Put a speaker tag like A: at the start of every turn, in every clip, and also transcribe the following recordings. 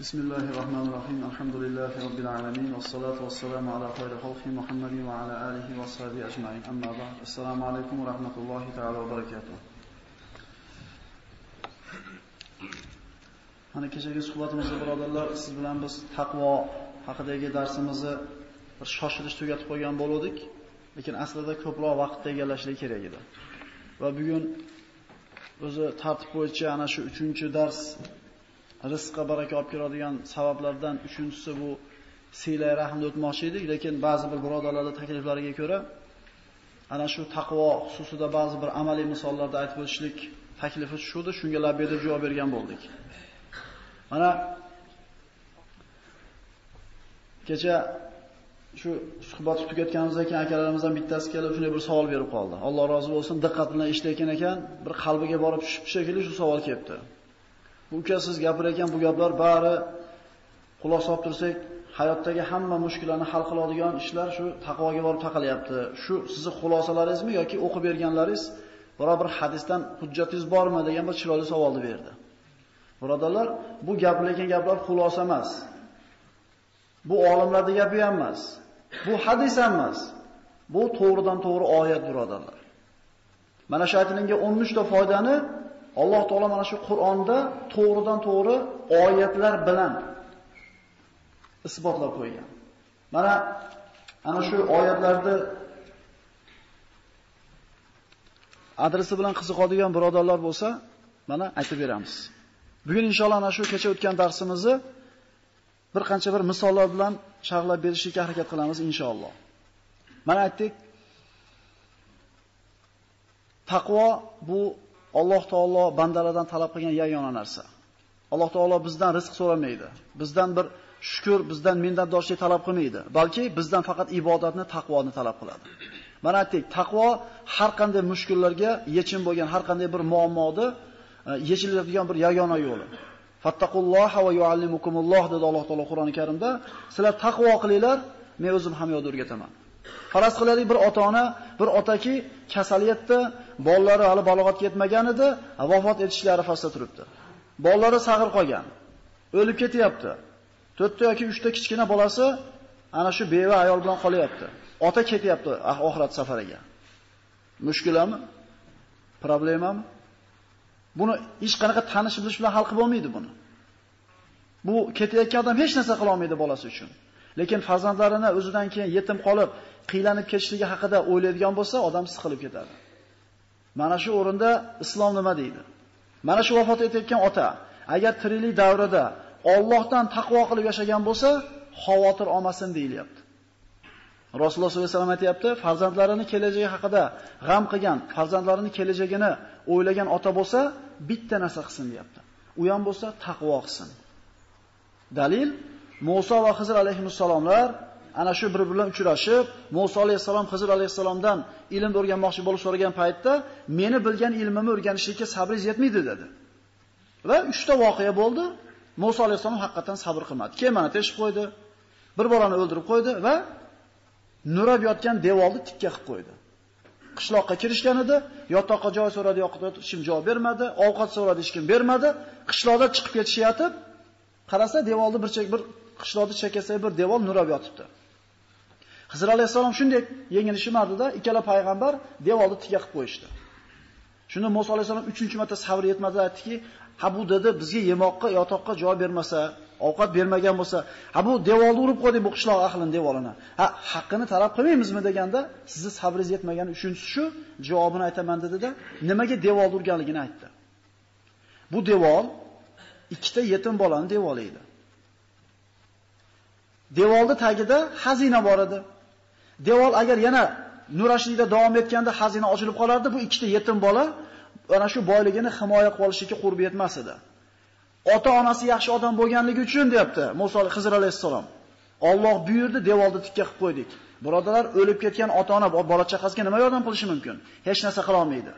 A: بسم الله الرحمن الرحيم الحمد لله رب العالمين والصلاة والسلام على خير خلق محمد وعلى آله وصحبه أجمعين أما بعد السلام عليكم ورحمة الله تعالى وبركاته Mana kechagi suhbatimizda birodarlar siz bilan biz taqvo haqidagi darsimizni bir shoshilish tugatib qo'ygan bo'ldik, lekin aslida ko'proq vaqtda egallashlik kerak edi. Va bugun o'zi tartib bo'yicha ana shu 3-dars rizqqa baraka olib keladigan sabablardan uchinchisi bu siylay rahmni o'tmoqchi edik, lekin ba'zi bir birodarlarning takliflariga ko'ra ana shu taqvo xususida ba'zi bir amaliy misollarda aytib o'tishlik taklifi tushdi, shunga labbay deb javob bergan bo'ldik. Mana kecha shu suhbatni tugatganimizdan keyin akalarimizdan bittasi kelib shunday bir savol berib qoldi. Alloh rozi bo'lsin, diqqat bilan eshitayotgan ekan, bir qalbiga borib tushib shekilli shu savol kelibdi. Bu uka siz gapirayotgan bu gaplar bari xulosa solib tursak, hayotdagi hamma mushkullarni hal qiladigan ishlar shu taqvoga borib taqalyapti. Shu sizning xulosalaringizmi yoki o'qib berganlaringiz biror bir hadisdan hujjatingiz bormi degan bir chiroyli savolni berdi. Birodarlar, bu gapirayotgan gaplar xulosa emas. Bu olimlarning gapi ham emas. Bu hadis ham emas. Bu to'g'ridan to'g'ri oyat birodarlar. Mana shu aytilgan 13 ta foydani Alloh taolo mana shu Qur'onda to'g'ridan to'g'ri oyatlar bilan isbotlab qo'ygan. Mana ana shu oyatlarni adresi bilan qiziqadigan birodarlar bo'lsa, mana aytib beramiz. Bugun inshaalloh ana shu kecha o'tgan darsimizni bir qancha bir misollar bilan sharhlab berishga harakat qilamiz inshaalloh. Mana aytdik, taqvo bu Alloh taolo bandalardan talab qilgan yagona narsa. Alloh taolo bizdan rizq so'ramaydi. Bizdan bir shukr, bizdan minnatdorchilik talab qilmaydi, balki bizdan faqat ibodatni, taqvoni talab qiladi. Mana aytdik, taqvo har qanday mushkullarga yechim bo'lgan har qanday bir muammoni e, yechiladigan bir yagona yo'li. Fattaqulloha va yuallimukumulloh dedi Alloh taolo Qur'oni Karimda. Sizlar taqvo qilinglar, men o'zim ham yod o'rgataman. Faraz qilaylik bir ota-ona, bir otaki kasaliyatda, bolalari hali balog'atga yetmagan edi, vafot etishlari arafasida turibdi. Bolalari sag'ir qolgan. O'lib ketyapti. 4 ta yoki 3 ta kichkina bolasi ana shu beva ayol bilan qolyapti. Ota ketyapti ah, oxirat safariga. Mushkulami? Problemami? Buni hech qanaqa tanish bilish bilan hal qilib bo'lmaydi buni. Bu ketayotgan odam hech narsa qila olmaydi bolasi uchun. Lekin farzandlarini o'zidan keyin yetim qolib, qiylanib ketishligi haqida o'ylaydigan bo'lsa, odam siqilib ketadi. Mana shu o'rinda islom nima deydi? Mana shu vafot etayotgan ota agar tiriklik davrida Allohdan taqvo qilib yashagan bo'lsa, xavotir olmasin deyilyapti. Rasululloh sollallohu alayhi vasallam aytayapti, farzandlarini kelajagi haqida g'am qilgan, farzandlarini kelajagini o'ylagan ota bo'lsa, bitta narsa qilsin deyapti. U ham bo'lsa taqvo qilsin. Dalil Musa va Xizr alayhissalomlar ana shu bir bilan uchrashib, Musa alayhissalom Xizr alayhissalomdan ilm o'rganmoqchi bo'lib so'ragan paytda, meni bilgan ilmimni o'rganishlikka sabringiz yetmaydi dedi. Va 3 ta voqea bo'ldi. Musa alayhissalom haqiqatan sabr qilmadi. Kemani teshib qo'ydi, bir bolani o'ldirib qo'ydi va nurab yotgan devorni tikka qilib qo'ydi. Qishloqqa kirishgan edi, yotoqqa joy so'radi, yoqda hech kim javob bermadi, ovqat so'radi, hech kim bermadi. Qishloqda chiqib ketishayotib, qarasa devorni bir chek bir qishloqda chekasa bir devor nurab yotibdi. Xizr alayhisalom shunday yengilishimadida ikkala payg'ambar devorni tiga qilib qo'yishdi. Shunda Musa alayhisalom 3-chi marta sabr yetmadi, aytdiki, "Ha bu dedi bizga yemoqqa, yotoqqa joy bermasa, ovqat bermagan bo'lsa, ha bu devorni urib qo'ydik bu qishloq ahlining devorini. Ha, haqqini talab qilmaymizmi?" deganda, "Sizni sabringiz yetmagani uchinchisi shu, javobini aytaman" dedi-da, nimaga devorni urganligini aytdi. Bu devor ikkita yetim bolani devori edi. Devorning tagida xazina bor edi. Devor agar yana nurashlikda davom etganda xazina ochilib qolardi, bu ikkita yetim bola ana shu boyligini himoya qilib olishga qurbi yetmas edi. Ota-onasi yaxshi odam bo'lganligi uchun deyapti Musa Xizr alayhissalom. Alloh buyurdi, devorni tikka qilib qo'ydik. Birodalar, o'lib ketgan ota-ona bola chaqasiga nima yordam qilishi mumkin? Hech narsa qila olmaydi.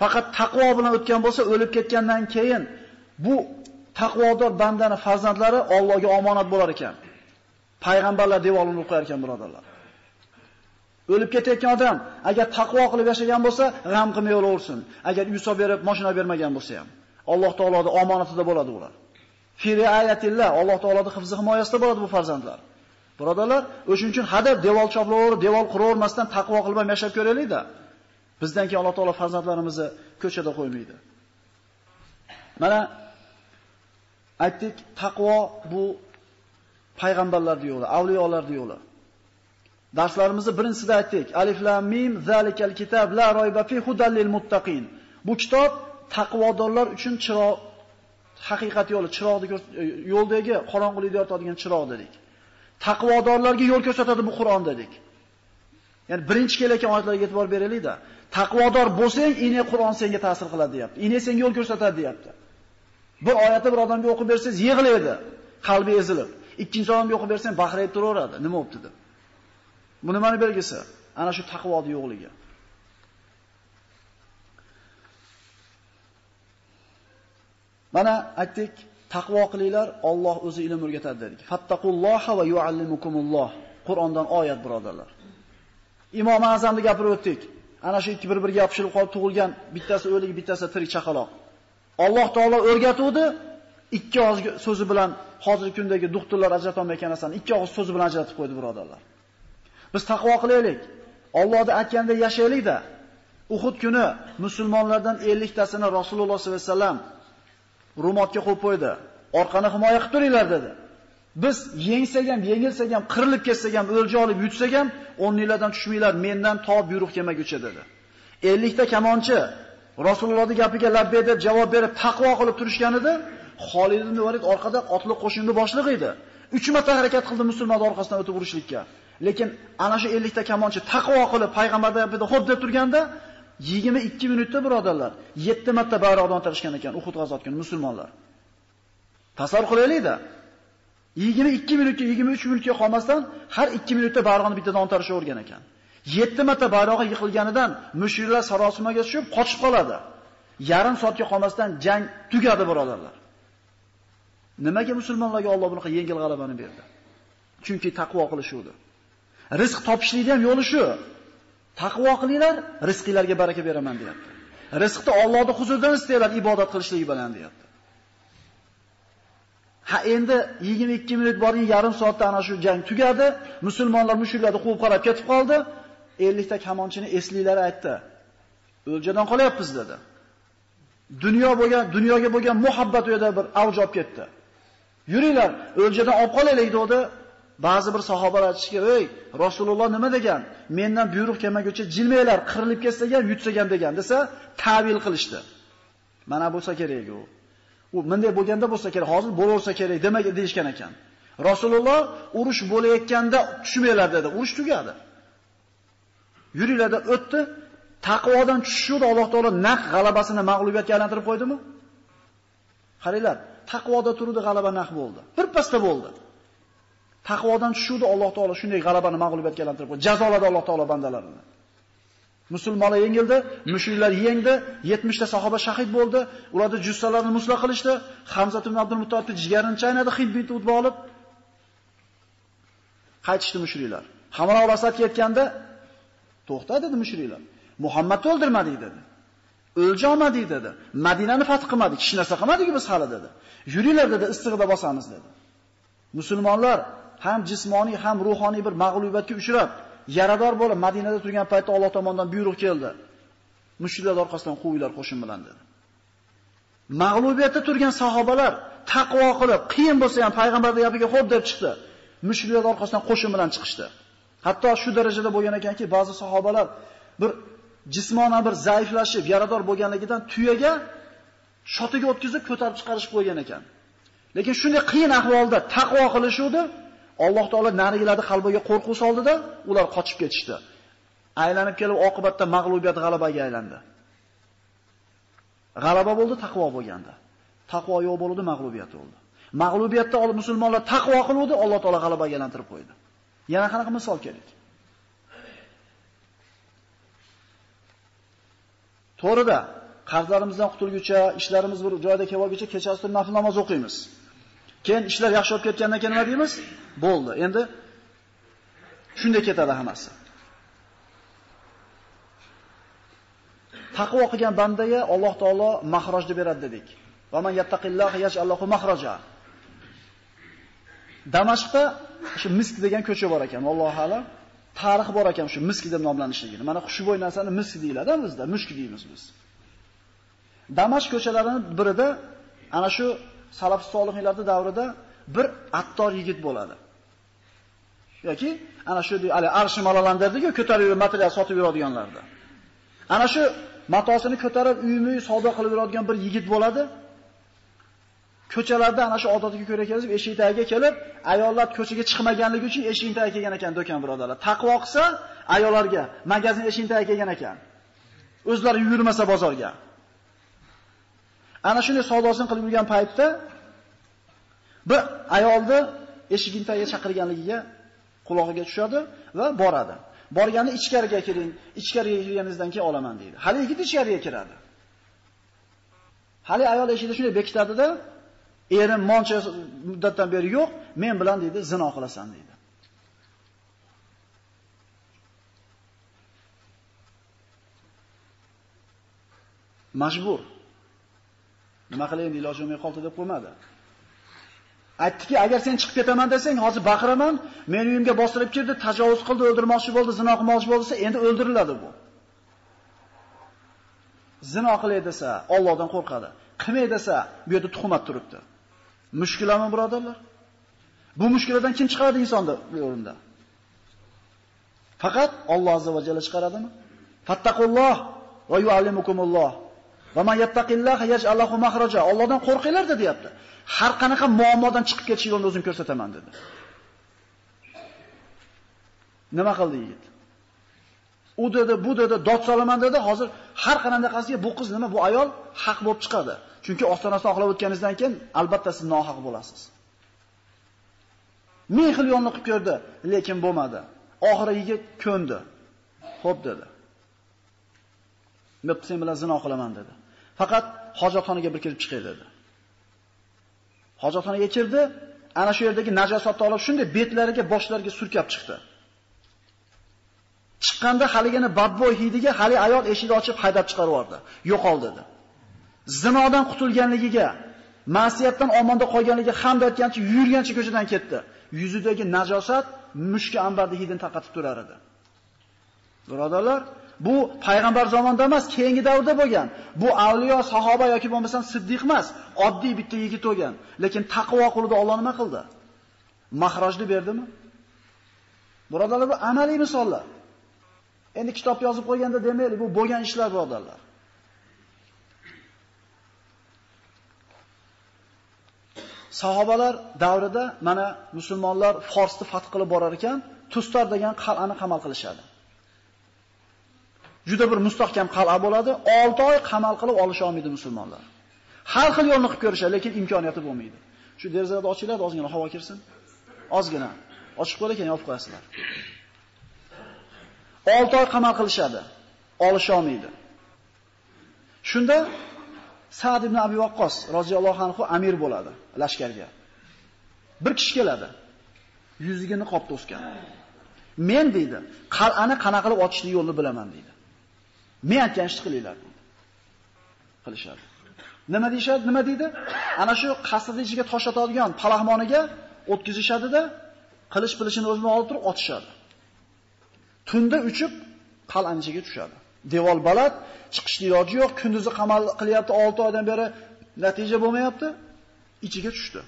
A: Faqat taqvo bilan o'tgan bo'lsa, o'lib ketgandan keyin bu taqvodor bandani farzandlari Allohga omonat bo'lar ekan. Payg'ambarlar devorini qo'yar ekan, birodarlar. O'lib ketayotgan odam agar taqvo qilib yashagan bo'lsa, g'am qilmay o'laversin. Agar uy berib, mashina bermagan bo'lsa ham, Alloh taoloning omonatida bo'ladi ular. Fi riayatillah, Alloh taoloning hifzi himoyasida bo'ladi bu farzandlar. Birodarlar, o'shuning uchun hadab devor choplaverib, devor quravermasdan taqvo qilib ham yashab ko'raylik-da. Bizdan keyin Alloh taolo farzandlarimizni ko'chada qo'ymaydi. Mana aytdik, taqvo bu payg'ambarlarning yo'li, avliyolarning yo'li. Darslarimizni birinchisida aytdik. Alif lam mim zalikal kitab la royba fi hudallil muttaqin. Bu kitob taqvodorlar uchun chiroq, haqiqat yo'li, chiroqni e, yo'ldagi qorong'ulikni yoritadigan chiroq dedik. Taqvodorlarga yo'l ko'rsatadi bu Qur'on dedik. Ya'ni birinchi kelayotgan oyatlarga e'tibor beraylik-da. Taqvodor bo'lsang, ine Qur'on senga ta'sir qiladi, deyapti. Ine senga yo'l ko'rsatadi, deyapti. Bir oyatni bir odamga o'qib bersangiz, yig'laydi, qalbi ezilib. Ikkinchi odamga o'qib bersang, baxrayib turaveradi. Nima bo'pti deb. Bu nimani belgisi? Ana shu taqvoning yo'qligi. Mana aytdik, taqvo qilinglar, Alloh o'zi ilm o'rgatadi dedik. Fattaqulloha va yuallimukumulloh. Qur'ondan oyat birodarlar. Imom Azamni gapirib o'tdik. Ana shu ikki bir-biriga yopishilib qolib tug'ilgan, bittasi o'lik, bittasi tirik chaqaloq. Alloh taolo o'rgatuvdi, ikki og'iz so'zi bilan hozirgi kundagi doktorlar ajrata olmayotgan narsani ikki og'iz so'zi bilan ajratib qo'ydi birodarlar. Biz taqvo qilaylik. Allohning aytganda yashaylik-da. Uhud kuni musulmonlardan 50 tasini Rasululloh sollallohu alayhi vasallam rumotga qo'yib qo'ydi. Orqani himoya qilib turinglar dedi. Biz yengsak ham, yengilsak ham, qirilib ketsak ham, o'lja olib yutsak ham, o'rninglardan tushmanglar, mendan to buyruq kelmaguncha dedi. 50 ta kamonchi Rasulullohning gapiga labbay deb javob berib taqvo qilib turishganida, Xolid ibn Valid orqada otliq qo'shinni boshlig'i edi. 3 marta harakat qildi musulmonlar orqasidan o'tib urishlikka. Lekin ana shu 50 ta kamonchi taqvo qilib payg'ambarda gapida xo'p deb turganda 22 minutda birodarlar 7 marta bayroqdan tarishgan ekan Uhud g'azot kuni musulmonlar. Tasavvur qilaylik-da. 22 minutga 23 minutga qolmasdan har 2 minutda bayroqni bittadan ontarishga o'rgan ekan. 7 marta bayrog'i yiqilganidan mushriklar sarosimaga tushib qochib qoladi. Yarim soatga qolmasdan jang tugadi birodarlar. Nimaga musulmonlarga Alloh bunaqa yengil g'alabani berdi? Chunki taqvo qilishuvdi. Rizq topishlikni ham yo'li shu. Taqvo qilinglar, rizqinglarga baraka beraman deyapti. Rizqni Allohning huzuridan istaylar ibodat qilishligi bilan deyapti. Ha endi 22 minut borning yarim soatda ana shu jang tugadi. Musulmonlar mushuklarni quvib qarab ketib qoldi. 50 ta kamonchini esliklari aytdi. O'ljadan qolyapmiz dedi. Dunyo bo'lgan, dunyoga bo'lgan muhabbat u yerda bir avj olib ketdi. Yuringlar, o'ljadan olib qolaylik dedi. Ba'zi bir sahobalar aytishga, "Ey, Rasululloh nima degan? Mendan buyruq kelmaguncha jilmaylar, qirilib ketsa ham, yutsa ham degan" desa, ta'vil qilishdi. Mana bo'lsa kerak u. U bunday bo'lganda bo'lsa kerak, hozir bo'laversa kerak demak deyishgan ekan. Rasululloh urush bo'layotganda tushmanglar dedi. Urush tugadi. Yuringlarda o'tdi. Taqvodan tushishdi Alloh taolo naq g'alabasini mag'lubiyatga aylantirib qo'ydimi? Qaranglar, taqvoda turdi g'alaba naq bo'ldi. Birpasda bo'ldi. Taqvodan tushuvdi Alloh taolo shunday g'alabani mag'lubiyatga aylantirib qo'ydi. Jazoladi Alloh taolo bandalarini. Musulmonlar yengildi, mushriklar yengdi, 70 ta sahoba shahid bo'ldi, ularni jussalarini musla qilishdi, Hamza ibn Abdul Muttolibni jigarini chaynadi, Hibbit utib olib qaytishdi mushriklar. Hamra Asad ketganda to'xta dedi mushriklar. Muhammadni o'ldirmadi dedi. O'lja olmadik dedi. Madinani fath qilmadik, hech narsa qilmadik biz hali dedi. Yuringlar dedi, istig'ida bosamiz dedi. Musulmonlar ham jismoniy ham ruhoniy bir mag'lubiyatga uchrab, yarador bo'lib Madinada turgan paytda Alloh tomonidan buyruq keldi. Mushriklar orqasidan quvinglar qo'shin bilan dedi. Mag'lubiyatda turgan sahobalar taqvo qilib, qiyin bo'lsa ham payg'ambarning gapiga xo'p deb chiqdi. Mushriklar orqasidan qo'shin bilan chiqishdi. Hatto shu darajada bo'lgan ekanki, ba'zi sahobalar bir jismonan bir zaiflashib, yarador bo'lganligidan tuyaga shotiga o'tkazib ko'tarib chiqarishib qo'ygan ekan. Lekin shunday qiyin ahvolda taqvo qilishuvdi, Alloh taolo narigilarni qalbiga qo'rquv soldida, ular qochib ketishdi. Aylanib kelib oqibatda mag'lubiyat g'alabaga aylandi. G'alaba bo'ldi, taqvo bo'lganda. Taqvo yo'q bo'ldi, mag'lubiyat bo'ldi. Mag'lubiyatda musulmonlar taqvo qiluvdi, Alloh taolo g'alabaga aylantirib qo'ydi. Yana qanaqa misol kerak? To'g'rida, qarzlarimizdan qutulguncha, ishlarimiz bir joyda kelguncha kechasi turib nafl namoz o'qiymiz. Keyin ishlar yaxshi bo'lib ketgandan keyin nima deymiz? Bo'ldi. Endi shunday ketadi hammasi. Taqvo qilgan bandaga Alloh taolo mahrojni beradi dedik. Va man yattaqilloha yaj'allahu mahraja. Damashqda shu Misk degan ko'cha bor ekan, Alloh alam. Tarix bor ekan shu Misk deb nomlanishligini. Mana xushbo'y narsani Misk deyiladi bizda, mushk deymiz biz. Damashq ko'chalarining birida ana shu salaf solihlarning davrida bir attor yigit bo'ladi. yoki ana shu hali arshi malalandirdi-ku, ko'tarib material sotib yuradiganlarda. Ana shu matosini ko'tarib uymi savdo qilib yuradigan bir yigit bo'ladi. Ko'chalarda ana shu odatiga ko'ra kelib, eshik tagiga kelib, ayollar ko'chaga chiqmaganligi uchun eshik tagiga kelgan ekan do'kon birodarlar. Taqvo qilsa, ayollarga magazin eshik tagiga kelgan ekan. O'zlari yurmasa bozorga. Ana shunday savdosini qilib yurgan paytda bir ayolni eshigini tagiga chaqirganligiga qulog'iga tushadi va boradi. Borganda ichkariga kiring, ichkariga kirganingizdan keyin olaman deydi. Hali yigit ichkariga kiradi. Hali ayol eshikda shunday bekitadi-da, erim moncha muddatdan beri yo'q, men bilan deydi zino qilasan deydi. Majbur. Nima qilay endi iloji bo'lmay qoldi deb qo'ymadi. Aytdiki, agar sen chiqib ketaman desang, hozir baqiraman, meni uyimga bostirib kirdi, tajovuz qildi, o'ldirmoqchi bo'ldi, zino qilmoqchi bo'lsa, endi o'ldiriladi bu. Zino qilay desa, Allohdan qo'rqadi. Qilmay desa, bu yerda tuhmat turibdi. Mushkulami, birodarlar? Bu mushkuladan kim chiqaradi insonni bu o'rinda? Faqat Alloh azza va jalla chiqaradimi? Fattaqulloh va yuallimukumulloh. Va man yattaqillaha yaj'al lahu makhraja. Allohdan qo'rqinglar deyapti. har qanaqa muammodan chiqib ketish yo'lini o'zim ko'rsataman dedi. Nima qildi yigit? U dedi, bu dedi, dod solaman dedi. Hozir har qanaqasiga bu qiz nima, bu ayol haq bo'lib chiqadi. Chunki ostonasini oqlab o'tganingizdan keyin albatta siz nohaq bo'lasiz. Ming xil yo'lni qilib ko'rdi, lekin bo'lmadi. Oxiri yigit ko'ndi. Xo'p dedi. Men sen bilan zino qilaman dedi. Faqat hojatxonaga bir kirib chiqay dedi. hojatxonaga kirdi, ana shu yerdagi najosatni olib shunday betlariga, boshlariga surkab chiqdi. Chiqqanda haligini badbo'y hidiga hali ayol eshikni ochib haydab chiqarib yubordi. Yo'qol dedi. Zinodan qutulganligiga, ma'siyatdan omonda qolganligiga hamd aytgancha yurgancha ko'chadan ketdi. Yuzidagi najosat mushka ambarda hidini taqatib turar edi. Birodarlar, Bu payg'ambar zamonida emas, keyingi davrda bo'lgan. Bu avliyo, sahoba yoki bo'lmasam siddiq emas, oddiy bitta yigit bo'lgan. Lekin taqvo qildi Alloh nima qildi? Mahrojni berdimi? Birodarlar, bu amaliy misollar. Endi kitob yozib qo'yganda demaylik, bu bo'lgan ishlar, birodarlar. Sahobalar davrida mana musulmonlar Forsni fath qilib borar ekan, Tustar degan qal'ani qamal qilishadi. juda bir mustahkam qal'a bo'ladi. 6 oy qamal qilib olisha olmaydi musulmonlar. Har xil yo'lni qilib ko'rishadi, lekin imkoniyati bo'lmaydi. Shu derazalarni ochiladi, ozgina havo kirsin. Ozgina. Ochiq qo'yar ekan, yopib qo'yasizlar. 6 oy qamal qilishadi. Olish olmaydi. Shunda Sa'd ibn Abi Waqqos roziyallohu anhu amir bo'ladi lashkarga. Bir kishi keladi. Yuziga niqob to'sgan. Men deydi, qal'ani qanaqa qilib ochishni yo'lini bilaman deydi. Men aytgan ishni qilinglar deydi. Qilishadi. Nima deyshadi? Nima deydi? Ana shu qasrni ichiga tosh otadigan palahmoniga o'tkazishadi-da, qilish bilishini o'zini olib turib otishadi. Tunda uchib qal'aning ichiga tushadi. Devor baland, chiqishni iloji yo'q, kunduzi qamal qilyapti 6 oydan beri natija bo'lmayapti, ichiga tushdi.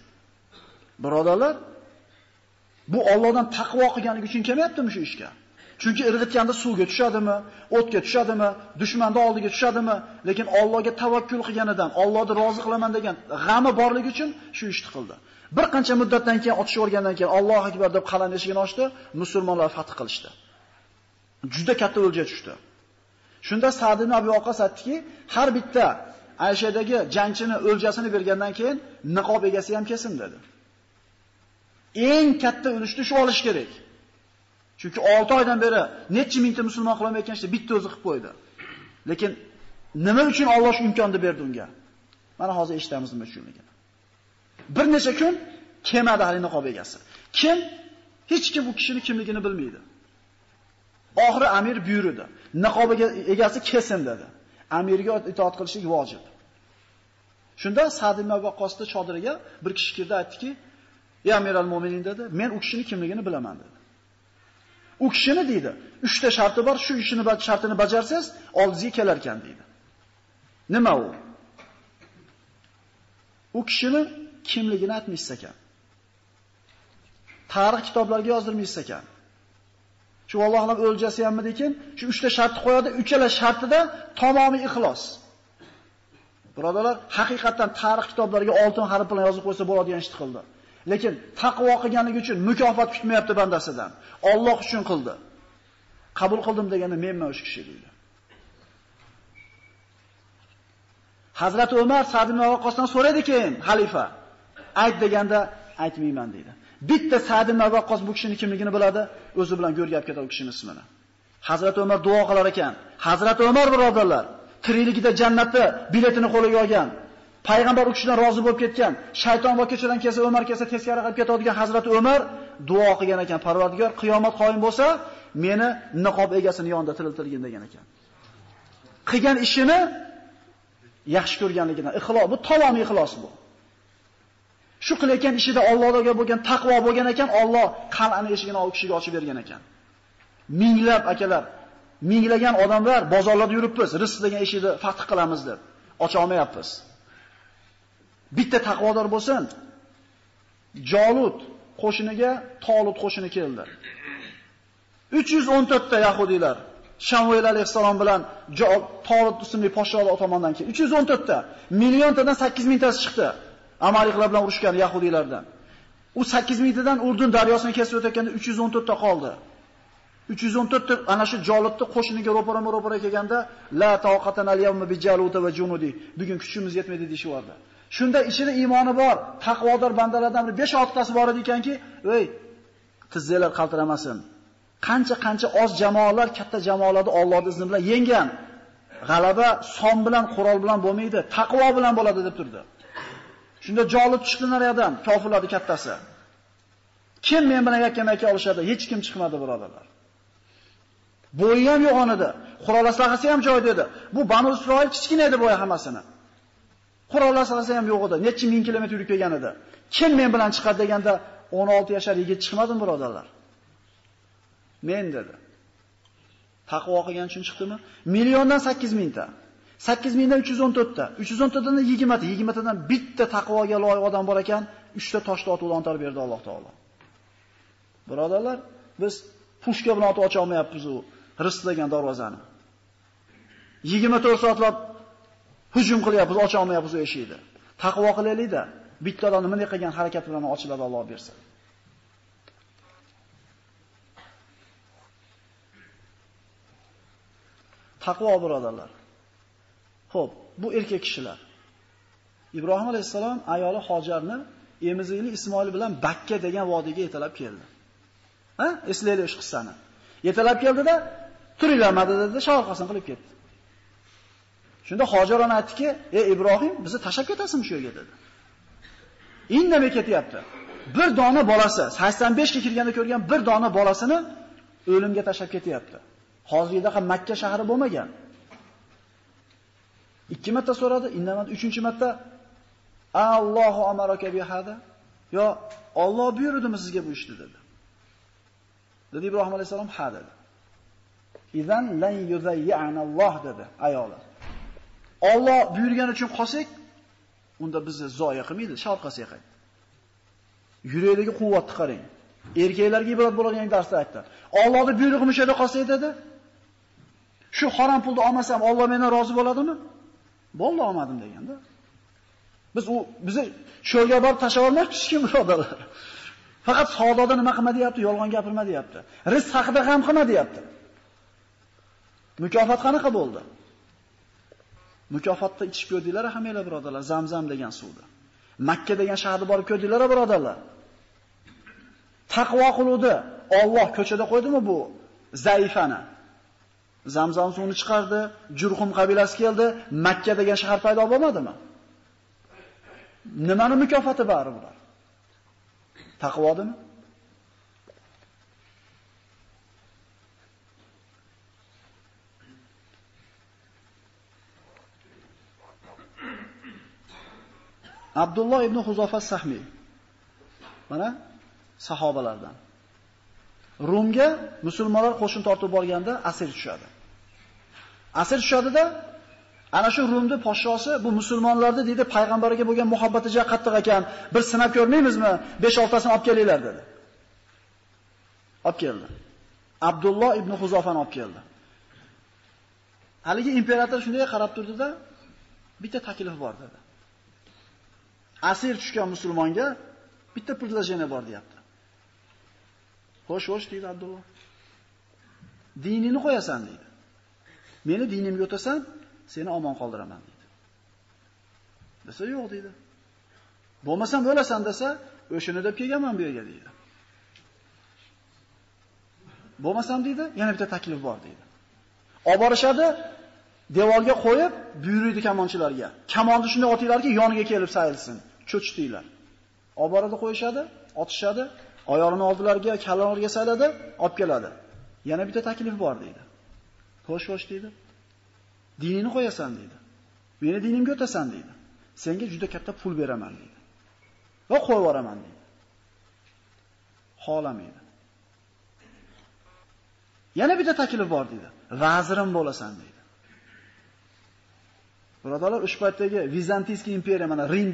A: Birodarlar, bu Allohdan taqvo qilganligi uchun kelmayaptimi shu ishga? Chunki irg'itganda suvga tushadimi, o'tga tushadimi, dushmanning oldiga tushadimi, lekin Allohga tavakkul qilganidan, Allohni rozi qilaman degan g'ami borligi uchun shu ishni qildi. Bir qancha muddatdan keyin otishib o'rgandan keyin Alloh akbar deb qalam eshigini ochdi, musulmonlar fath qilishdi. Juda katta o'lja tushdi. Shunda Sa'd ibn Abi Waqqas aytdiki, har bitta Ayshadagi jangchini o'ljasini bergandan keyin niqob egasi ham kesin dedi. Eng katta ulushni shu olish kerak. Chunki 6 oydan beri necha mingta musulmon qilmayotgan ishni bitta o'zi qilib qo'ydi. Lekin nima uchun Alloh shu imkonni berdi unga? Mana hozir eshitamiz nima uchunligini. Bir necha kun kemada hali niqob egasi. Kim? Hech kim bu kishini kimligini bilmaydi. Oxiri amir buyurdi. Niqob egasi kesin dedi. Amirga itoat qilishlik vojib. Shunda Sa'd ibn Waqqosning chodiriga bir kishi kirdi aytdiki: "Ey amiral mu'minin" dedi, "Men u kishini kimligini bilaman" dedi. U kishini deydi, 3 ta sharti bor, shu ishini shartini bajarsangiz, oldingizga kelar ekan deydi. Nima u? U kishini kimligini aytmaysiz ekan. Tarix kitoblariga yozdirmaysiz ekan. Shu Allohning o'ljasi hammidikin, shu 3 ta shartni qo'yadi, uchala shartida tamomiy ixlos. Birodalar, haqiqatan tarix kitoblariga oltin harf bilan yozib qo'ysa bo'ladigan ishni qildi. Lekin taqvo qilganligi uchun mukofot kutmayapti bandasidan. Alloh uchun qildi. Qabul qildim degani menman o'sha kishi deydi. Hazrat Umar Sa'd ibn Waqqosdan so'raydi keyin xalifa. Ayt deganda aytmayman deydi. Bitta Sa'd ibn Waqqos bu kishining kimligini biladi, o'zi bilan go'rgab ketadi u kishining ismini. Hazrat Umar duo qilar ekan. Hazrat Umar birodarlar, tirikligida jannatni biletini qo'liga olgan. Payg'ambar u kishidan rozi bo'lib ketgan. Shayton va kechadan kelsa, Umar kelsa teskari qilib ketadigan Hazrat Umar duo qilgan ekan. Parvardigor qiyomat qoyim bo'lsa, meni niqob egasini yonida tiriltirgin degan ekan. Qilgan ishini yaxshi ko'rganligidan ixlos bu tamomiy ixlos bu. Shu qilayotgan ishida Allohga bo'lgan taqvo bo'lgan ekan, Alloh qal'ani eshigini u kishiga ochib bergan ekan. Minglab akalar, minglagan odamlar bozorlarda yuribmiz, rizq degan eshikni fath qilamiz deb ocha olmayapmiz. Bitta taqvodor bo'lsin. Jolut qo'shiniga Tolut qo'shini keldi. 314 ta yahudiylar Shamuel alayhissalom bilan Tolut ismli podsholar tomonidan keldi. 314 ta, milliontadan 8 mingtasi chiqdi. Amaliklar bilan urushgan yahudiylardan. U 8 mingtadan Urdun daryosini kesib o'tayotganda 314 ta qoldi. 314 ta ana shu jolibni qo'shiniga ro'para ro'para kelganda la taqatan al-yawma bi jaluta va junudi. Bugun kuchimiz yetmaydi deyishyapti. Shunda ichida iymoni bor, taqvodor bandalardan bir 5-6tasi bor ekanki, "Ey, tizzanglar qaltiramasin. Qancha-qancha oz jamoalar katta jamoalarni Allohning izni bilan yenggan. G'alaba son bilan, qurol bilan bo'lmaydi, taqvo bilan bo'ladi" deb turdi. Shunda jolib chiqdi nariyadan, kofirlarning kattasi. Kim men bilan yakkama-yakka olishadi? Hech kim chiqmadi, birodarlar. Bo'yi ham yo'q onida. Qurol aslahasi ham joyida edi. Bu Banu Isroil kichkina edi bo'yi hammasini. Qurol aslahasi ham yo'q edi. Necha ming kilometr yurib kelgan edi. Kim men bilan chiqadi deganda 16 yashar yigit chiqmadimi, birodarlar? Men dedi. Taqvo qilgan uchun chiqdimi? Milliondan 8 mingta. 8 mingdan 314 ta. 314 dan 20 ta. 20 tadan bitta taqvoga loyiq odam bor ekan, 3 ta toshni otib o'lantar berdi Alloh taolo. Birodarlar, biz pushka bilan otib ocha olmayapmiz u rizq degan darvozani. 24 soatlab hujum qilyapmiz, ocha olmayapmiz u eshikni. Taqvo qilaylik-da, bitta odam nima qilgan harakat bilan ochiladi Alloh bersa. Taqvo birodarlar. Xo'p, bu erkak kishilar. Ibrohim alayhisalom ayoli Hojarni emizikli Ismoil bilan Bakka degan vodiyga yetalab keldi. Ha? Eslaylik shu qissani. Yetalab keldida, turinglarmadi dedi, shovqasin qilib ketdi. Shunda Hojar ona aytdiki, "Ey Ibrohim, bizni tashab ketasizmi shu yerga?" dedi. Indamay ketyapti. Bir dona bolasi, 85 ga kirganda ko'rgan bir dona bolasini o'limga tashab ketyapti. Hozirda ham Makka shahri bo'lmagan. Ikki marta so'radi, indamadi. Uchinchi marta Allohu amaraka bi hada. Yo, Alloh buyurdimi sizga bu ishni dedi. Dedi Ibrohim alayhisalom ha dedi. Idan lan yuzayyana Alloh dedi ayoli. Alloh buyurgani uchun qolsak, unda bizni zoya qilmaydi, sharqasiga qaytdi. Yurakdagi quvvatni qarang. Erkaklarga ibrat bo'ladigan darsda aytdi. Allohning buyrug'i mushada qolsa dedi. Shu harom pulni olmasam Alloh mendan rozi bo'ladimi? Bo'ldi olmadim deganda. Biz u bizni sho'rga borib tashlab olmoqchi kim birodarlar. Faqat savdoda nima qilma deyapti, yolg'on gapirma deyapti. Rizq haqida ham qilma deyapti. Mukofot qanaqa bo'ldi? Mukofotda ichib ko'rdinglar hammanglar birodarlar, Zamzam degan suvni. Makka degan shaharni borib ko'rdinglar birodarlar. Taqvo qiluvdi. Alloh ko'chada qo'ydimi bu zaifani? Zamzam suvini chiqardi, Jurhum qabilasi keldi, Makka degan shahar paydo bo'lmadimi? Nimani mukofoti bari bular? Taqvodimi? Abdulloh ibn Huzofa Sahmi Mana sahobalardan. Rumga musulmonlar qo'shin tortib borganda asir tushadi. Asir tushadida ana shu Rumni podshosi bu musulmonlarni deydi payg'ambarga bo'lgan muhabbati juda qattiq ekan. Bir sinab ko'rmaymizmi? 5-6tasini olib kelinglar dedi. Olib keldi. Abdulloh ibn Huzofani olib keldi. Haligi imperator shunday qarab turdi-da, bitta taklif bor dedi. Asir tushgan musulmonga bitta предложение bor deyapti. Xo'sh, xo'sh deydi Abdulloh. Dinini qo'yasan deydi. Meni dinimga o'tasan, seni omon qoldiraman deydi. Desa yo'q deydi. Bo'lmasam bo'lasan desa, o'shini deb kelganman bu yerga deydi. Bo'lmasam deydi, yana bitta taklif bor deydi. Olib borishadi, devorga qo'yib, buyurdi kamonchilarga. Kamonni shunday otinglarki, yoniga kelib sayilsin, cho'chitinglar. Olib boradi qo'yishadi, otishadi, oyog'ini oldilariga, kallalariga sayladi, olib keladi. Yana bitta taklif bor deydi. Xo'sh, xo'sh dedi. Dinini qo'yasan dedi. Meni dinimga o'tasan dedi. Senga juda katta pul beraman dedi. Va qo'yib yuboraman deydi. Xohlamaydi. Yana bitta taklif bor dedi. Vazirim bo'lasan dedi. Birodarlar, ushbu paytdagi Vizantiyskiy imperiya, mana Rim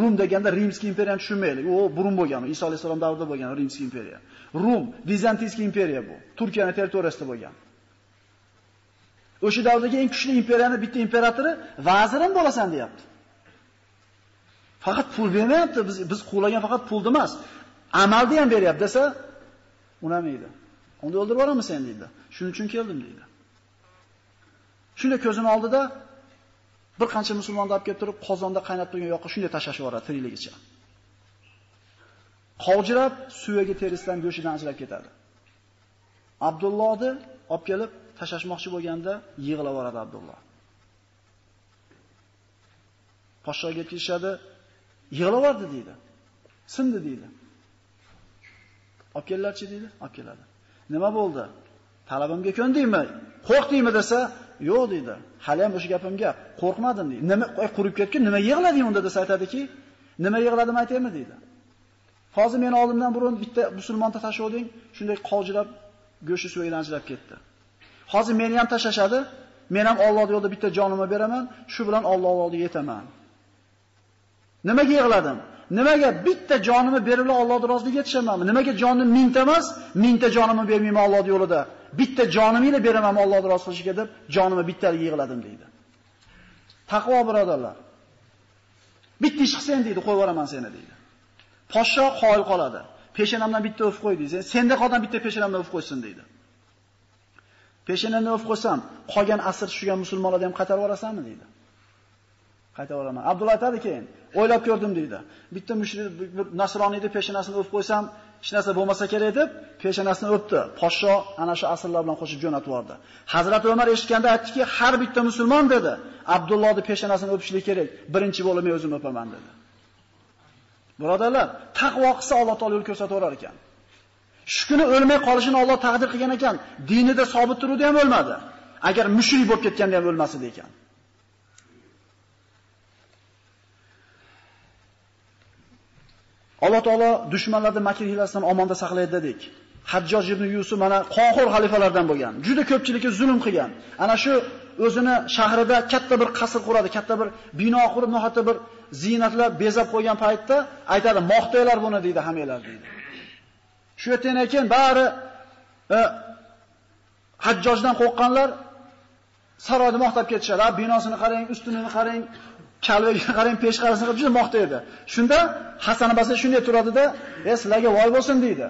A: Rum deganda Rimskiy imperiyani tushunmaylik. U burun bo'lgan, Iso alayhisalom davrida bo'lgan Rimskiy imperiya. Rum Vizantiyskiy imperiya bu. Turkiyaning territoriyasida bo'lgan. O'sha davrdagi eng kuchli imperiyani bitta imperatori vazirim bo'lasan deyapti. Faqat pul bermayapti, biz biz qo'llagan faqat pulni emas, amalni ham beryapti desa, unamaydi. Unda o'ldirib yuboramiz sen deydi. Shuning uchun keldim deydi. Shunda ko'zini oldida bir qancha musulmonni olib kelib turib, qozonda qaynab turgan yoqqa shunday tashlashib yuboradi tirikligicha. Qovjirab suviga terisidan go'shidan ajrab ketadi. Abdullohni olib kelib tashlashmoqchi bo'lganda yig'lab yuboradi Abdulloh. Poshshoga kelishadi, yig'lab yubordi deydi. Sindi deydi. Olib kellarchi deydi, olib keladi. Nima bo'ldi? Talabimga ko'ndingmi? Qo'rqdingmi desa, yo'q deydi. Hali ham o'sha gapimga qo'rqmadim deydi. Nima qo'y qurib ketgan, nima yig'lading unda desa aytadiki, nima yig'ladim aytaymi deydi. Hozir meni oldimdan burun bitta musulmonni tashlading, shunday qojilab go'shi suvga ketdi. Hozir meni ham tashlashadi, men ham Alloh yo'lida bitta jonimni beraman, shu bilan Alloh oldiga yetaman. Nimaga yig'ladim? Nimaga bitta jonimni berib Alloh roziligiga yetishamanmi? Nimaga jonim mingta emas, mingta jonimni bermayman Alloh yo'lida? Bitta jonimni beraman Alloh roziligiga deb jonimni bittaliga yig'ladim deydi. Taqvo birodarlar. Bitta ish qilsang deydi, qo'yib yuboraman seni deydi. Poshsho qoyil qoladi. Peshanamdan bitta o'f qo'y deydi. Senda qolgan bitta peshanamdan o'f qo'ysin deydi. Peshinani o'f qo'ysam, qolgan asr tushigan musulmonlarni ham qaytarib yuborasanmi deydi. Qaytarib yuboraman. Abdulloh aytadi keyin, o'ylab ko'rdim deydi. Bitta mushrik bir nasroniyni peshanasini o'f qo'ysam, hech narsa bo'lmasa kerak deb peshanasini o'pdi. Podsho ana shu asrlar bilan qo'shib jo'natib yubordi. Hazrat Umar eshitganda aytdiki, har bitta musulmon dedi, Abdullohni peshanasini o'pishlik kerak. Birinchi bo'lib men o'zim o'paman dedi. Birodarlar, taqvo qilsa Alloh taolo yo'l ko'rsataverar ekan. Shu kuni o'lmay qolishini Alloh taqdir qilgan ekan. Dinida sobit turuvdi ham o'lmadi. Agar mushrik bo'lib ketganda ham o'lmasdi ekan. Alloh taolo dushmanlarni makr hilasidan omonda saqlaydi dedik. Hajjoj ibn Yusuf mana qohir xalifalardan bo'lgan. Juda ko'pchilikka zulm qilgan. Ana shu o'zini shahrida katta bir qasr quradi, katta bir bino qurib, nohata bir ziynatlar bezab qo'ygan paytda aytadi, "Moqtaylar buni" deydi hammalar deydi. Shu yerdan keyin bari e, Hajjojdan qo'rqqanlar saroyni maqtab ketishadi. Binosini qarang, ustunini qarang, kalvaga qarang, peshqarasini qarang, juda maqtaydi. Shunda Hasan Basri shunday turadida, "Ey, sizlarga voy bo'lsin" deydi.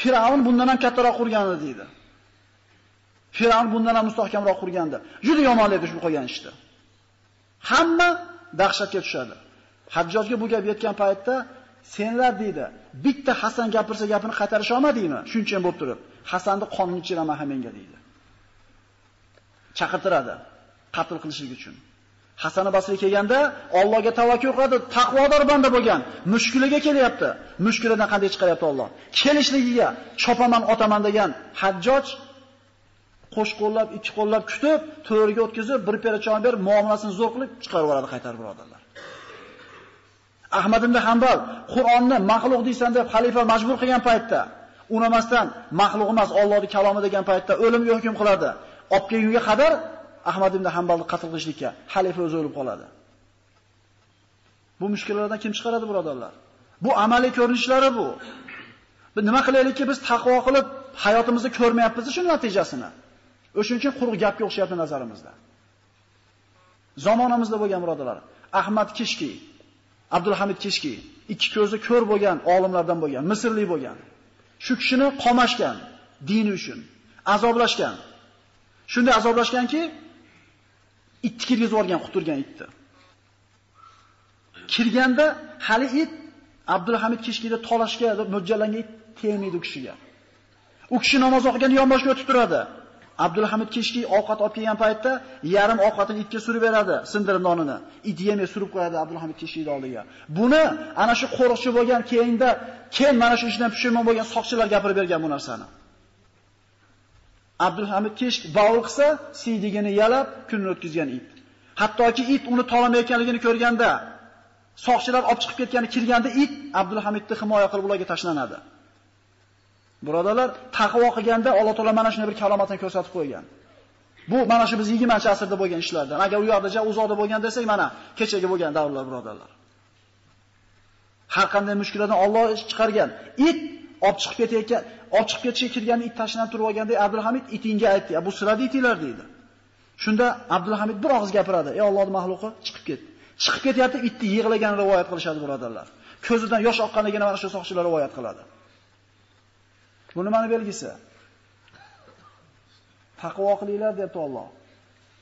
A: Firavn bundan ham kattaroq qurgandi deydi. Firavn bundan ham mustahkamroq qurgandi. Juda yomonlaydi shu qilgan ishni. Hamma dahshatga tushadi. Hajjojga bu gap yetgan paytda senlar deydi, bitta Hasan gapirsa gapini qaytarisha olmadingmi? Shuncha bo'lib turib, Hasanni qonini ichiraman ham menga deydi. Chaqirtiradi qatl qilishlik uchun. Hasan Basri kelganda Allohga tavakkul qiladi, taqvodor banda bo'lgan. Mushkuliga kelyapti. Mushkulidan qanday chiqaryapti Alloh? Kelishligiga chopaman, otaman degan Hajjoj qo'sh qo'llab, ikki qo'llab kutib, to'riga o'tkazib, bir pera choy berib, muomalasini zo'r qilib chiqarib yuboradi qaytarib birodarlar. Ahmad ibn Hanbal Qur'onni maxluq deysan deb xalifa majbur qilgan paytda, unamasdan maxluq emas, Allohning kalomi degan paytda o'limga hukm qiladi. Olib kelgunga qadar Ahmad ibn Hanbalni qatl qilishlikka xalifa o'zi o'lib qoladi. Bu mushkullardan kim chiqaradi, birodarlar? Bu amaliy ko'rinishlari bu. Biz nima qilaylikki, biz taqvo qilib hayotimizni ko'rmayapmiz shu natijasini. O'shuning uchun quruq gapga o'xshayapti nazarimizda. Zamonamizda bo'lgan birodarlar, Ahmad Kishki, Abdulhamid Kishki, ikki ko'zi ko'r bo'lgan olimlardan bo'lgan, Misrlik bo'lgan. Shu kishini qomashgan dini uchun, azoblashgan. Shunday azoblashganki, itni kirgizib yuborgan, quturgan itni. Kirganda hali it Abdulhamid Kishkida tolashga mo'ljallangan it tegmaydi u kishiga. U kishi namoz o'qiganda yonboshga o'tib turadi. Abdulhamid kechki ovqat olib kelgan paytda yarim ovqatini itga surib beradi, sindirib nonini. It yemay surib qo'yadi Abdulhamid kechki oldiga. Buni ana shu qo'riqchi bo'lgan keyinda, keyin mana shu ishdan pushaymon bo'lgan soqchilar gapirib bergan bu narsani. Abdulhamid kechki bavul qilsa, siydigini yalab kunni o'tkazgan it. Hattoki it uni tolamayotganligini ko'rganda, soqchilar olib chiqib ketgani kirganda it Abdulhamidni himoya qilib ularga tashlanadi. Birodalar, taqvo qilganda Alloh taolo mana shunday bir kalomatini ko'rsatib qo'ygan. Bu mana shu biz 20-asrda bo'lgan ishlardan. Agar u yoqda uzoqda bo'lgan desak, mana kechagi bo'lgan davrlar, birodalar. Har qanday mushkuladan Alloh chiqargan. It olib chiqib ketayotgan, olib chiqib ketishga kirgan it tashlanib turib olganda Abdulhamid itinga aytdi, "Bu sirada itinglar" dedi. Shunda Abdulhamid bir og'iz gapiradi, "Ey Allohning mahluqi, chiqib ket." Chiqib ketyapti, itni yig'lagan rivoyat qilishadi, birodarlar. Ko'zidan yosh oqqanligini mana shu soqchilar rivoyat qiladi. Bu nimani belgisi? Taqvo qilinglar debdi Alloh.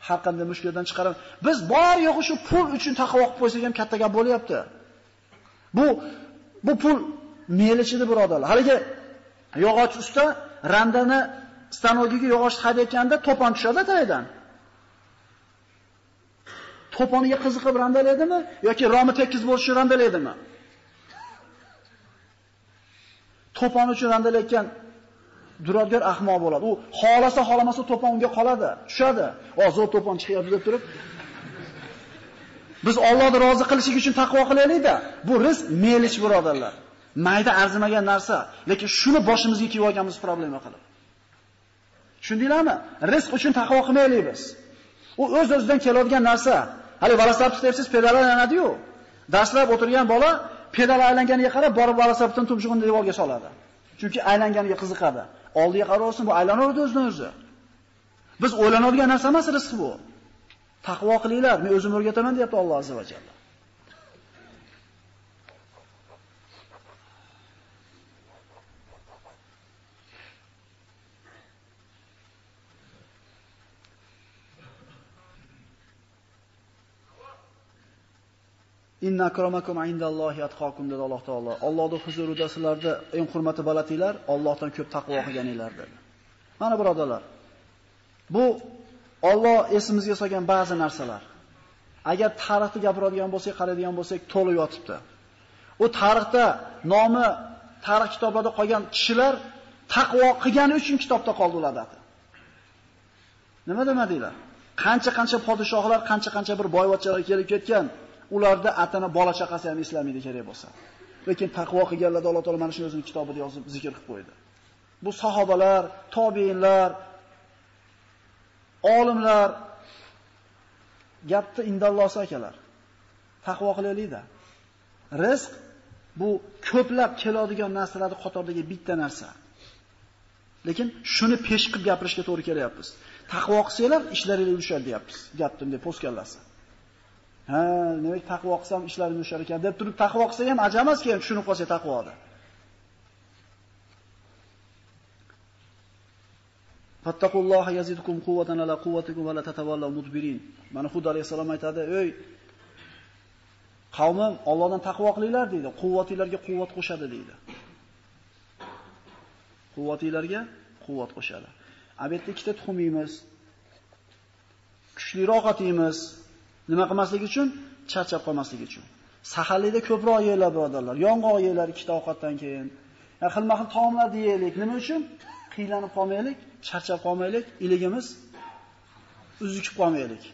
A: Har qanday mushkuldan chiqarib, biz bor yo'g'i shu pul uchun taqvo qilib qo'ysak ham katta gap bo'lyapti. Bu bu pul melichidi birodarlar. Haligi yog'och usta randani stanogiga yog'och haydayotganda to'pon tushadi tayidan. To'poniga qiziqib randalaydimi yoki romi tekis bo'lishi randalaydimi? To'pon uchun randalayotgan duradgor ahmoq bo'ladi. U xolasa xolamasa to'pon unga qoladi, tushadi. Hozir to'pon chiqyapti deb turib Biz Allohni rozi qilishlik uchun taqvo qilaylik-da. Bu rizq melish birodarlar. Mayda arzimagan narsa, lekin shuni boshimizga kiyib olganmiz problema qilib. Tushundinglarmi? Rizq uchun taqvo qilmaylik biz. U o'z-o'zidan keladigan narsa. Hali velosiped debsiz, pedal aylanadi-yu. Darslab o'tirgan bola pedal aylanganiga qarab borib velosipedni tumshug'ini devorga soladi. Chunki aylanganiga qiziqadi. Oldiga qaraversin, bu aylanaveradi o'zini o'zi. Biz o'ylanadigan narsa emas rizq bu. Taqvo qilinglar, men o'zim o'rgataman deyapti Alloh azza va jalla. Inna akramakum indallohi atqakum dedi Alloh taolo. Allohning huzurida sizlarda eng hurmati balatinglar Allohdan ko'p taqvo qilganinglar dedi. Mana birodalar. Bu Alloh esimizga solgan ba'zi narsalar. Agar tarixni gapiradigan bo'lsak, qaraydigan bo'lsak, to'liq yotibdi. U tarixda nomi tarix kitoblarida qolgan kishilar taqvo qilgani uchun kitobda qoldi ularda. Nima demadinglar? Qancha-qancha podshohlar, qancha-qancha bir boyvachchalar kelib ketgan, ularda atana bola chaqasi ham islamaydi kerak bo'lsa. Lekin taqvo qilganlarda Alloh taolo mana shu o'zining kitobida yozib zikr qilib qo'ydi. Bu sahobalar, tobiinlar, olimlar gapni indallosi akalar. Taqvo qilaylik-da. Rizq bu ko'plab keladigan narsalarning qatoridagi bitta narsa. Lekin shuni pesh qilib gapirishga to'g'ri kelyapmiz. Taqvo qilsanglar ishlaringiz yurishadi deyapmiz. Gapdim deb postkanlasi. Ha, demak taqvo qilsam ishlarim yushar ekan deb turib taqvo qilsa ham ajamas keyin tushunib qolsa taqvoda. Fattaqulloha yazidukum quwwatan ala quwwatikum va la tatawallaw mudbirin. Mana Hud alayhisalom aytadi, "Ey qavmim, Allohdan taqvo qilinglar" deydi. Quvvatinglarga quvvat qo'shadi deydi. Quvvatinglarga quvvat qo'shadi. Albatta ikkita tuxum yeymiz. Kuchliroq otimiz, Nima qilmaslik uchun? Charchab qolmaslik uchun. Saharlikda ko'proq yeylar birodarlar. Yong'oq yeylar ikkita ovqatdan keyin. Xilma-xil taomlar yeylik. Nima uchun? Qiylanib qolmaylik, charchab qolmaylik, iligimiz uzukib qolmaylik.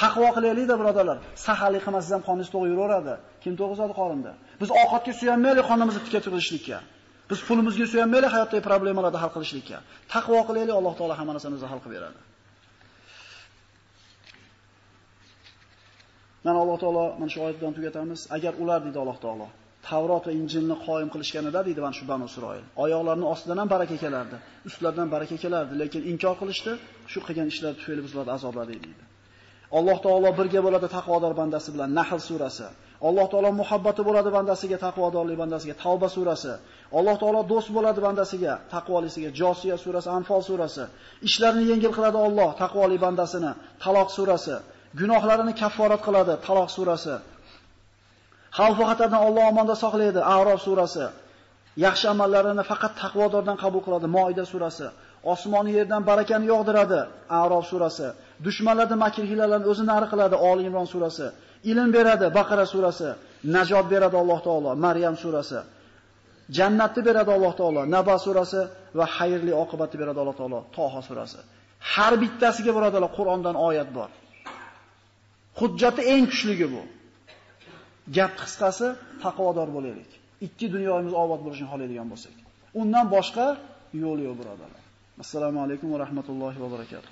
A: Taqvo qilaylik-da, birodarlar. Saharlik qilmasangiz ham qoningiz to'g'ri yuraveradi. Kim to'g'izadi qorinda? Biz ovqatga suyanmaylik qonimizni tikka turishlikka. Biz pulimizga suyanmaylik hayotdagi problemalarni hal qilishlikka. Taqvo qilaylik, Alloh taolo hamma narsani o'zi hal qilib beradi. Mana Alloh taolo mana shu oyat bilan tugatamiz. Agar ular deydi Alloh taolo Tavrot va Injilni qoyim qilishganida deydi mana shu Banu Isroil. Oyoqlarining ostidan ham baraka kelardi, ustlaridan baraka kelardi, lekin inkor qilishdi. Shu qilgan ishlar tufayli bizlarni ularni deydi. Alloh taolo birga bo'ladi taqvodor bandasi bilan Nahl surasi. Alloh taolo muhabbati bo'ladi bandasiga, taqvodorlik bandasiga Tavba surasi. Alloh taolo do'st bo'ladi bandasiga, taqvolisiga Josiya surasi, Anfal surasi. Ishlarini yengil qiladi Alloh taqvoli bandasini Taloq surasi. Gunohlarini kafforat qiladi Taloq surasi. Xavf xatardan Alloh omonda saqlaydi A'rof surasi. Yaxshi amallarini faqat taqvodordan qabul qiladi Moida surasi. Osmon yerdan barakani yog'diradi A'rof surasi. Dushmanlarni makr hilalarni o'zi nari qiladi Oli Imron surasi. Ilm beradi Baqara surasi. Najot beradi Alloh taolo Maryam surasi. Jannatni beradi Alloh taolo Naba surasi va xayrli oqibatni beradi Alloh taolo Toha surasi. Har bittasiga birodalar Qur'ondan oyat bor. Hujjati eng kuchligi bu. Gap qisqasi taqvodor bo'laylik. Ikki dunyomiz obod bo'lishini xohlaydigan bo'lsak. Undan boshqa yo'l yo'q birodarlar. Assalomu alaykum va rahmatullohi va barakatuh.